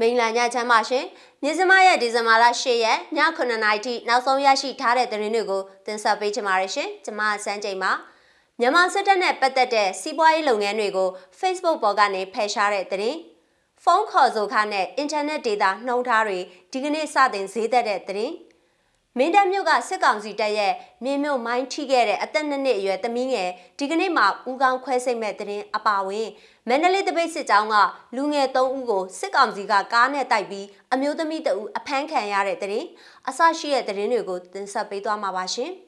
မိန်လာညချမ်းပါရှင်မြစမရဲ့ဒီဇင်ဘာလ10ရက်ည9:00နာရီထိနောက်ဆုံးရရှိထားတဲ့သတင်းတွေကိုတင်ဆက်ပေးချင်ပါတယ်ရှင်ကျွန်မစန်းချိန်ပါမြန်မာစစ်တပ်နဲ့ပတ်သက်တဲ့စီးပွားရေးလုပ်ငန်းတွေကို Facebook ပေါ်ကနေဖယ်ရှားတဲ့သတင်းဖုန်းခေါ်ဆိုခနဲ့အင်တာနက်ဒေတာနှုံထားတွေဒီကနေ့စတင်ဈေးသက်တဲ့သတင်း မင်းတပ်မြို့ကစစ်ကောင်စီတပ်ရဲ့မြင်းမြို့မိုင်းထိခဲ့တဲ့အသက်နှစ်နှစ်အရွယ်သမီးငယ်ဒီကနေ့မှဦးကောင်းခွဲစိတ်မဲ့တဲ့င်းအပါဝင်မန္တလေးတပိတ်စစ်ကြောင်းကလူငယ်၃ဦးကိုစစ်ကောင်စီကကားနဲ့တိုက်ပြီးအမျိုးသမီးတဦးအဖမ်းခံရတဲ့တဲ့င်းအဆရှိတဲ့တဲ့င်းတွေကိုတင်ဆက်ပေးသွားမှာပါရှင်ပထ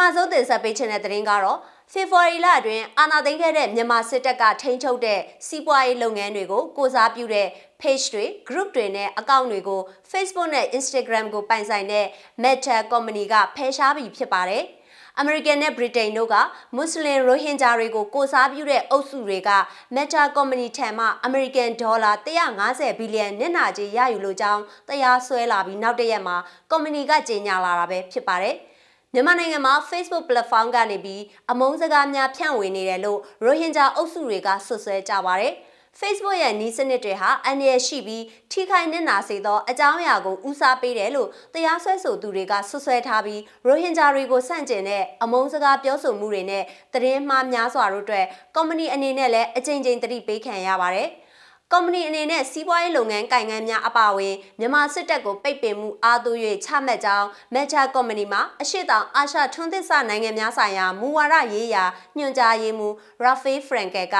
မဆုံးတင်ဆက်ပေးချင်တဲ့တဲ့င်းကတော့ဖေဖော်ဝါရီလအတွင်းအာဏာသိမ်းခဲ့တဲ့မြန်မာစစ်တပ်ကထိန်းချုပ်တဲ့စီးပွားရေးလုပ်ငန်းတွေကိုကိုစားပြုတဲ့ page တွေ group တွေနဲ့ account တွေကို Facebook နဲ့ Instagram ကိုပိုင်ဆိုင်တဲ့ Meta company ကဖယ်ရှားပြီးဖြစ်ပါတယ်။အမေရိကန်နဲ့ဗြိတိန်တို့ကမွတ်စလင်ရိုဟင်ဂျာတွေကိုကိုစားပြုတဲ့အုပ်စုတွေက Meta Company ထံမှအမေရိကန်ဒေါ်လာ150ဘီလီယံနစ်နာကြေးရယူလိုကြောင်းတရားစွဲလာပြီးနောက်တရက်မှာကုမ္ပဏီကကြေညာလာတာပဲဖြစ်ပါတယ်။ မြန်မာနိုင်ငံမှာ Facebook platform ကနေပြီးအမုန်းစကားများဖြန့်ဝေနေတယ်လို့ရိုဟင်ဂျာအုပ်စုတွေကဆွဆွဲကြပါတယ်။ Facebook ရဲ့နီးစနစ်တွေဟာအန္တရာယ်ရှိပြီးထိခိုက်နစ်နာစေသောအကြောင်းအရာကိုဦးစားပေးတယ်လို့တရားစွဲဆိုသူတွေကဆွဆွဲထားပြီးရိုဟင်ဂျာတွေကိုဆန့်ကျင်တဲ့အမုန်းစကားပြောဆိုမှုတွေနဲ့သတင်းမှားများစွာတို့အတွက်ကုမ္ပဏီအနေနဲ့လည်းအကြိမ်ကြိမ်တတိပေးခံရပါတယ်။ ကုမ္ပဏီအနေနဲ့စီးပွားရေးလုပ်ငန်းကိုင်ငန်းများအပါအဝင်မြန်မာစစ်တပ်ကိုပိတ်ပင်မှုအားသွ၍ချမှတ်ကြောင်း Meta Company မှာအရှိတောင်အာရှထွန်းသစ်စနိုင်ငံများဆိုင်ရာမူဝါဒရေးရာညွှန်ကြားရေးမှူး Rafael Frankel က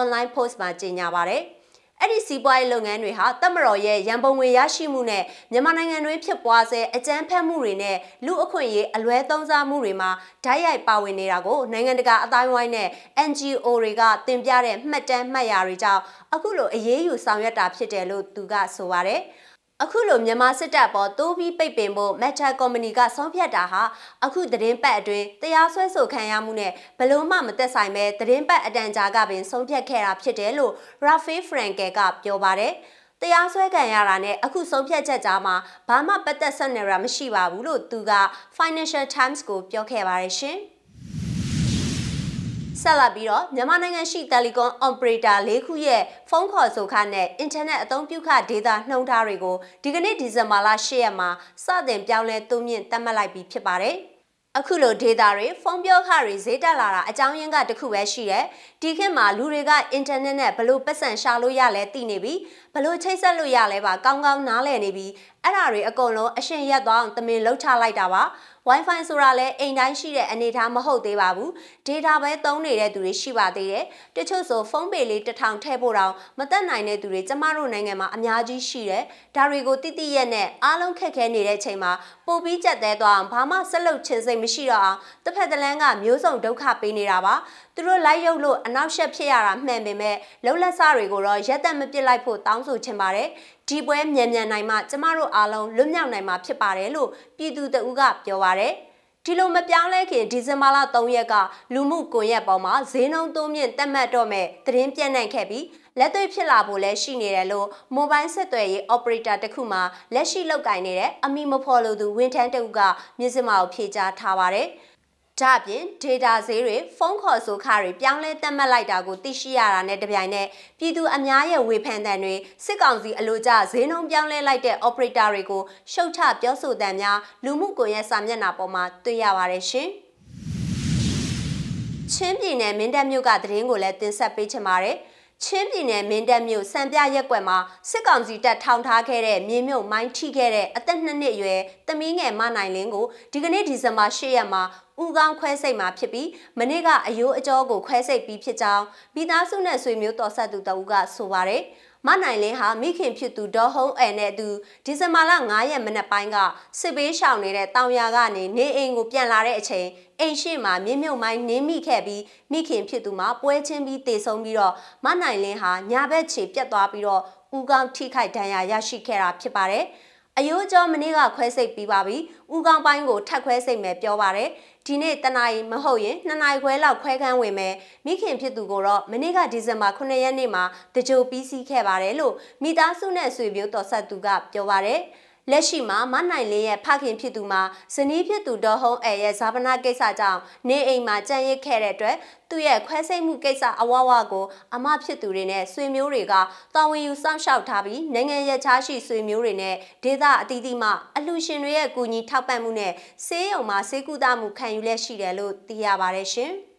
online post မှာကြေညာပါတယ်။ အဲ့ဒီစီးပွားရေးလုပ်ငန်းတွေဟာတမတော်ရဲ့ရန်ပုံငွေရရှိမှုနဲ့မြန်မာနိုင်ငံတွင်းဖြစ်ပွားဆဲအကြမ်းဖက်မှုတွေနဲ့လူအခွင့်အရေးအလွဲသုံးစားမှုတွေမှာဓာတ်ရိုက်ပါဝင်နေတာကိုနိုင်ငံတကာအတိုင်းဝိုင်းနဲ့ NGO တွေကတင်ပြတဲ့မှတ်တမ်းမှတ်ရာတွေကြောင့်အခုလိုအရေးယူဆောင်ရွက်တာဖြစ်တယ်လို့သူကဆိုပါတယ်။ အခုလိုမြန်မာစစ်တပ်ပေါ်တိုးပြီးပိတ်ပင်ဖို့ Meta Company ကဆုံးဖြတ်တာဟာအခုသတင်းပတ်အတွင်းတရားစွဲဆိုခံရမှုနဲ့ဘလို့မှမသက်ဆိုင်ပဲသတင်းပတ်အတန်ကြာကပင်ဆုံးဖြတ်ခဲ့တာဖြစ်တယ်လို့ Rafael Frankel ကပြောပါတယ်။တရားစွဲခံရတာနဲ့အခုဆုံးဖြတ်ချက်ကြားမှာဘာမှပတ်သက်ဆက်နွယ်တာမရှိပါဘူးလို့သူက Financial Times ကိုပြောခဲ့ပါတယ်ရှင်။ ဆက်လက်ပြီးတော့မြန်မာနိုင်ငံရှိတယ်လီကွန်အော်ပရေတာ၄ခုရဲ့ဖုန်းခေါ်ဆိုခနဲ့အင်တာနက်အသုံးပြုခဒေတာနှုံးထားတွေကိုဒီကနေ့ဒီဇင်ဘာလ၈ရက်မှာစတင်ပြောင်းလဲသွင်းမြင့်သတ်မှတ်လိုက်ပြီးဖြစ်ပါတယ်။အခုလို data တွေဖုန်းပြောခတွေဈေးတက်လာတာအကြောင်းရင်းကတခုပဲရှိတယ်။ဒီခေတ်မှာလူတွေကအင်တာနက်နဲ့ဘလို့ပတ်စံရှာလို့ရလဲသိနေပြီ။ဘလို့ချိတ်ဆက်လို့ရလဲပါကောင်းကောင်းနားလည်နေပြီ။အဲ့ဒါတွေအကုန်လုံးအရှင်ရက်သွားအောင်တမင်လှုပ်ချလိုက်တာပါ။ Wi-Fi ဆိုတာလည်းအိမ်တိုင်းရှိတဲ့အနေအထားမဟုတ်သေးပါဘူး။ data ပဲသုံးနေတဲ့သူတွေရှိပါသေးတယ်။တချို့ဆိုဖုန်းပေလေးတစ်ထောင်ထည့်ဖို့တောင်မတက်နိုင်တဲ့သူတွေကျမတို့နိုင်ငံမှာအများကြီးရှိတယ်။ဒါတွေကိုတိတိရက်နဲ့အားလုံးခက်ခဲနေတဲ့ချိန်မှာပိုပြီးကြက်သေးသွားအောင်ဘာမှဆက်လုပ်ချင်စိတ်မရှိတော့အောင်တစ်ဖက်တစ်လမ်းကမျိုးစုံဒုက္ခပေးနေတာပါ။သူတို့လိုက်ရုပ်လို့အနောက်ရှက်ဖြစ်ရတာမှန်ပေမဲ့လှုပ်လက်စတွေကိုတော့ရက်သက်မပစ်လိုက်ဖို့တောင်းဆိုချင်ပါတယ်။ဒီပွဲမြန်မြန်နိုင်မှကျမတို့အားလုံးလွတ်မြောက်နိုင်မှာဖြစ်ပါတယ်လို့ပြည်သူတအူးကပြောပါရယ်ဒီလိုမပြောင်းလဲခင်ဒီဇင်ဘာလ3ရက်ကလူမှုကွန်ရက်ပေါ်မှာဈေးနှုန်းသုံးမြင့်တက်မှတ်တော့မဲ့သတင်းပြန့်နှံ့ခဲ့ပြီးလက်တွေ့ဖြစ်လာဖို့လည်းရှိနေတယ်လို့မိုဘိုင်းဆက်သွယ်ရေး operator တခုမှလက်ရှိလုပ်ကိုင်နေတဲ့အမီမဖော်လို့သူဝင်းထန်းတအုပ်ကမြစ်စမကိုဖြေကြားထားပါတယ်။ ဒါ့အပြင် data ဈေးတွေဖုန်းခေါ်ဆိုခတွေပြောင်းလဲတက်မှတ်လိုက်တာကိုသိရှိရတာနဲ့တပြိုင်နက်ပြည်သူအများရဲ့ဝေဖန်တဲ့တွေစစ်ကောင်စီအလို့ကျဈေးနှုန်းပြောင်းလဲလိုက်တဲ့ operator တွေကိုရှုတ်ချပြောဆိုတဲ့များလူမှုကွန်ရက်စာမျက်နှာပေါ်မှာတွေ့ရပါတယ်ရှင်။ချင်းပြည်နယ်မင်းတပ်မြို့ကသတင်းကိုလည်းတင်ဆက်ပေးချင်ပါတယ်။ ချင်းပြည်နယ်မင်းတပ်မြို့စံပြရက်ကွက်မှာစစ်ကောင်စီတပ်ထောင်ထားခဲ့တဲ့မြေမြုပ်မိုင်းထိခဲ့တဲ့အသက်နှစ်နှစ်အရွယ်သမီးငယ်မနိုင်လင်းကိုဒီကနေ့ဒီဇင်ဘာ၈ရက်မှာဦးကောင်းခွဲစိတ်မှာဖြစ်ပြီးမနေ့ကအယိုးအကျော်ကိုခွဲစိတ်ပြီးဖြစ်ကြောင်းမိသားစုနဲ့ဆွေမျိုးတော်ဆက်သူတဦးကဆိုပါတယ်။ မနိုင်လင်းဟာမိခင်ဖြစ်သူဒေါ်ဟုံးအဲနဲ့အတူဒီဇင်ဘာလ9ရက်မနက်ပိုင်းကစစ်ပေးရှောင်နေတဲ့တောင်ယာကနေနေအိမ်ကိုပြန်လာတဲ့အချိန်အိမ်ရှိမှာမြင့်မြုပ်မိုင်းနင်းမိခဲ့ပြီးမိခင်ဖြစ်သူမှာပွဲချင်းပြီးတေဆုံးပြီးတော့မနိုင်လင်းဟာညာဘက်ခြေပြတ်သွားပြီးတော့ဦးကောင်းထိခိုက်ဒဏ်ရာရရှိခဲ့တာဖြစ်ပါတယ်။ အယိုးကျော်မနေ့ကခွဲစိတ်ပြီးပါပြီ။ဦးကောင်းပိုင်းကိုထပ်ခွဲစိတ်မယ်ပြောပါတယ်။ဒီနေ့တနာရီမဟုတ်ရင်2နာရီခွဲလောက်ခွဲခန်းဝင်မယ်။မိခင်ဖြစ်သူကိုတော့မနေ့ကဒီဇင်ဘာ9ရက်နေ့မှာတကြိုပြီးစီးခဲ့ပါတယ်လို့မိသားစုနဲ့ဆွေမျိုးတော်ဆက်သူကပြောပါတယ်။ လက်ရှိမှာမနိုင်လင်းရဲ့ဖခင်ဖြစ်သူမှာဇနီးဖြစ်သူဒေါ်ဟုံးအဲရဲ့ဇာပနာကိစ္စကြောင့်နေအိမ်မှာကြံရစ်ခဲ့တဲ့အတွက်သူ့ရဲ့ခွဲစိတ်မှုကိစ္စအဝဝကိုအမဖြစ်သူတွေနဲ့ဆွေမျိုးတွေကတာဝန်ယူစောင့်ရှောက်ထားပြီးနိုင်ငံရခြားရှိဆွေမျိုးတွေနဲ့ဒေသအသီးသီးမှအလှရှင်တွေရဲ့ကူညီထောက်ပံ့မှုနဲ့ဆေးရုံမှာဆေးကုသမှုခံယူလက်ရှိတယ်လို့သိရပါတယ်ရှင်။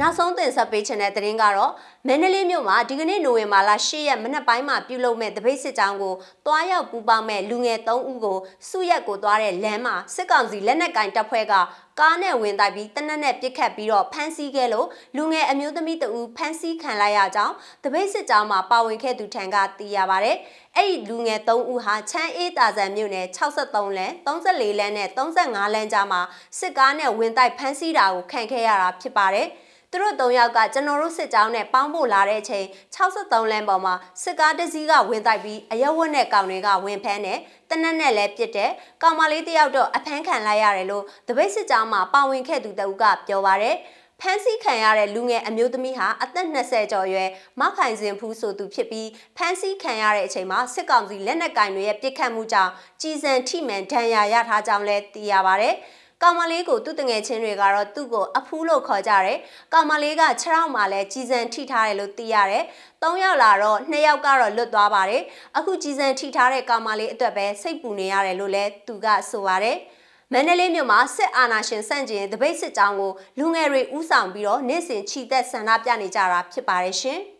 နောက်ဆုံးတင်ဆက်ပေးချင်တဲ့သတင်းကတော့မန္တလေးမြို့မှာဒီကနေ့နိုဝင်ဘာလ10ရက်မနက်ပိုင်းမှာပြုလုပ်မဲ့တပိတ်စစ်ကြောင်းကိုတွားရောက်ပူပေါင်းမဲ့လူငယ်3ဦးကိုစုရက်ကိုတွားတဲ့လမ်းမှာစစ်ကောင်စီလက်နက်ကင်တပ်ဖွဲ့ကကားနဲ့ဝင်တိုက်ပြီးတနက်နဲ့ပစ်ခတ်ပြီးတော့ဖမ်းဆီးခဲ့လို့လူငယ်အမျိုးသမီးတဦးဖမ်းဆီးခံလိုက်ရကြောင်းတပိတ်စစ်ကြောင်းမှာပါဝင်ခဲ့သူထံကသိရပါဗျ။အဲ့ဒီလူငယ်3ဦးဟာချမ်းအေးတာဇန်မြို့နယ်63လမ်း34လမ်းနဲ့35လမ်းကြားမှာစစ်ကားနဲ့ဝင်တိုက်ဖမ်းဆီးတာကိုခံခဲ့ရတာဖြစ်ပါတယ်။ သူတို့၃ယောက်ကကျွန်တော်တို့စစ်ကြောင်းနဲ့ပေါင်းဖို့လာတဲ့အချိန်63လမ်းပေါ်မှာစစ်ကားတစ်စီးကဝင်တိုက်ပြီးအရက်ဝတ်နဲ့ကောင်တွေကဝင်ဖမ်းတယ်တနက်နဲ့လည်းပြစ်တယ်ကောင်မလေးတယောက်တော့အဖမ်းခံလိုက်ရတယ်လို့တပိတ်စစ်ကြောင်းမှာပါဝင်ခဲ့သူတဦးကပြောပါတယ်ဖမ်းဆီးခံရတဲ့လူငယ်အမျိုးသမီးဟာအသက်20ကျော်ရွယ်မခိုင်စင်ဖူးဆိုသူဖြစ်ပြီးဖမ်းဆီးခံရတဲ့အချိန်မှာစစ်ကောင်စီလက်နက်ကင်တွေရဲ့ပစ်ခတ်မှုကြောင့်ကြီးစံထိမှန်ဒဏ်ရာရထားကြောင်းလည်းသိရပါဗျ။ ကောင်မလေးကိုသူ့တငယ်ချင်းတွေကတော့သူ့ကိုအဖူးလို့ခေါ်ကြတယ်။ကောင်မလေးကခြေထောက်မှာလည်းကြီးစံထိထားတယ်လို့သိရတယ်။၃ယောက်လာတော့၂ယောက်ကတော့လွတ်သွားပါတယ်။အခုကြီးစံထိထားတဲ့ကောင်မလေးအတွက်ပဲစိတ်ပူနေရတယ်လို့လည်းသူကဆိုပါတယ်။မန္တလေးမြို့မှာစစ်အာဏာရှင်စန့်ကျင်တပိတ်စစ်ကြောင်းကိုလူငယ်တွေဥဆောင်ပြီးတော့နေ့စဉ်ခြိသက်ဆန္ဒပြနေကြတာဖြစ်ပါတယ်ရှင်။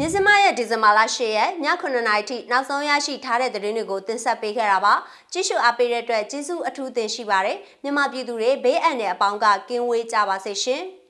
မြစမရဲ့ဒီဇင်ဘာလ10ရက်ည9:00နာရီထိနောက်ဆုံးရရှိထားတဲ့သတင်းတွေကိုတင်ဆက်ပေးခဲ့တာပါကြည့်ရှုအားပေးတဲ့အတွက်ကျေးဇူးအထူးတင်ရှိပါတယ်မြန်မာပြည်သူတွေဘေးအန္တရာယ်အပေါင်းကကင်းဝေးကြပါစေရှင်။